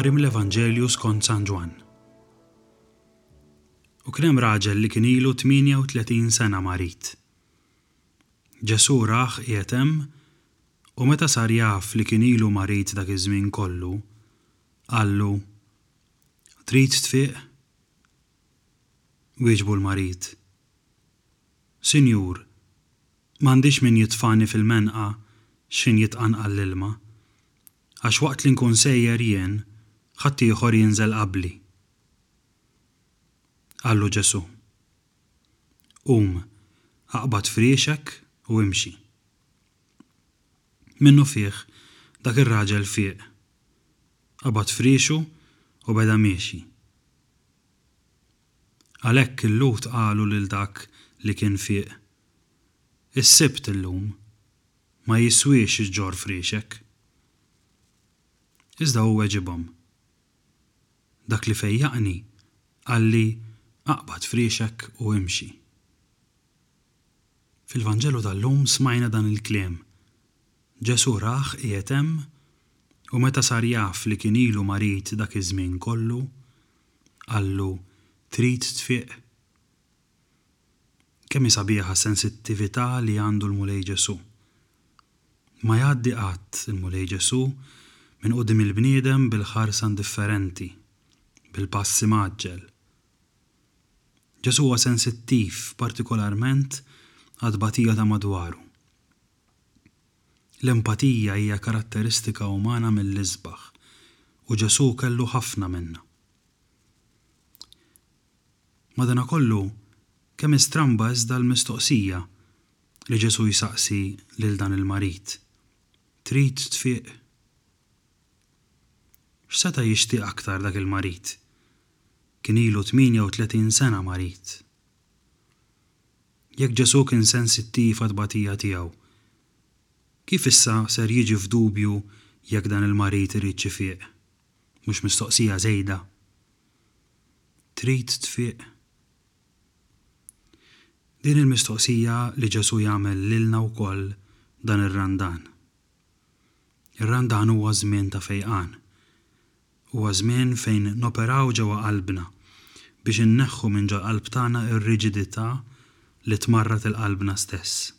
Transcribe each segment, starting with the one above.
Qarim l-Evanġelju skont San Ġwann. U kien hemm raġel li kien ilu 38 sena marid. Ġesù rah qiegħed hemm u meta sar jaf li kien ilu marid dak iż-żmien kollu, qallu, Trid tfiq? Wieġbu l-marid, Sinjur, m'għandix min jitfagħni fil-menqa x'ħin jitqanqal l-ilma, għax waqt li nkun sejjer jien, ħaddieħor jinżel qabli. Qallu Ġesù, Qum, aqbad friexek u imxi. Minnufih dak ir-raġel fieq, qabad friexu u beda miexi. Għalhekk il-Lhud qalu lil dak li kien fieq, Is-Sibt illum ma jiswiex iġġorr friexek. Iżda hu weġibhom, Dak li fejjaqni qalli aqbad friexek u imxi. Fil-Vanġelu tal-lum smajna dan il-kliem. Ġesù rah qiegħed hemm u meta sar jaf li kien ilu marid dak iż-żmien kollu, qallu, Trid tfiq? Kemm hi sabiħa s-sensittività li għandu l-Mulej Ġesù! Ma jgħaddi qatt il-Mulej Ġesù minn quddiem il-bniedem bil-ħarsa indifferenti, bil-pass imgħaġġel. Ġesù huwa sensittiv partikolarment għat-tbatija ta' madwaru. L-empatija hija karatteristika umana mill-isbaħ, u Ġesù kellu ħafna minnha. Madanakollu, kemm hi stramba iżda l-mistoqsija li Ġesù jsaqsi lil dan il-marid, Trid tfiq X'seta' jixtieq aktar dak il-marid? Kien ilu 38 sena marid. Jekk Ġesù kien sensittiv għat-tbatija tiegħu, kif issa ser jiġi f'dubju jekk dan il-marid iridx ifieq? Mhux mistoqsija żejda? Trid tfieq? Din il-mistoqsija li Ġesù jagħmel lilna wkoll dan ir-Randan. Ir-Randan huwa żmien ta' fejqan. Huwa żmien fejn noperaw ġewwa qalbna biex inneħħu minn ġol-qalb tagħna r-riġidità li tmarrad il-qalbna stess.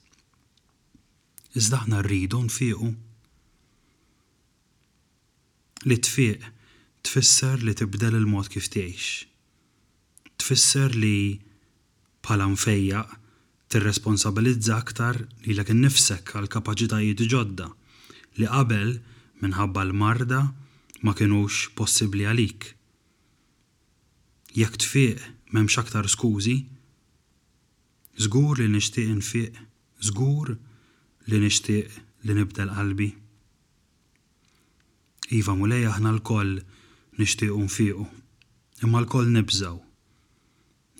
Iżda aħna rridu nfiequ. Li tfiq tfisser li tibdel il-mod kif tgħix. tfisser li, bħala mfejjaq, tirresponsabilizza aktar lilek innifsek għal kapaċitajiet ġodda li qabel, minħabba l-marda, ma kinux possibbli għalik. Jekk tfiq, m'hemmx aktar skużi. Żgur li nixtieq infiq, żgur li nixtieq li nibdel qalbi. Iva, Mulej, aħna lkoll nixtiequ nfiequ. Imma lkoll nibżgħu.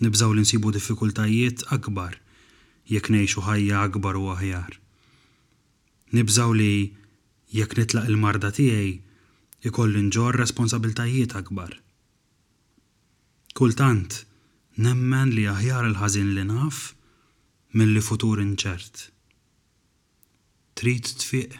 Nibżgħu li nsibu diffikultajiet akbar jekk ngħixu ħajja akbar u aħjar. Nibżgħu li jekk nitlaq il-marda tiegħi, ikolli nġorr responsabiltajiet akbar. Kultant nemmen li aħjar il-ħażin li naf milli futur inċert. Trid tfieq?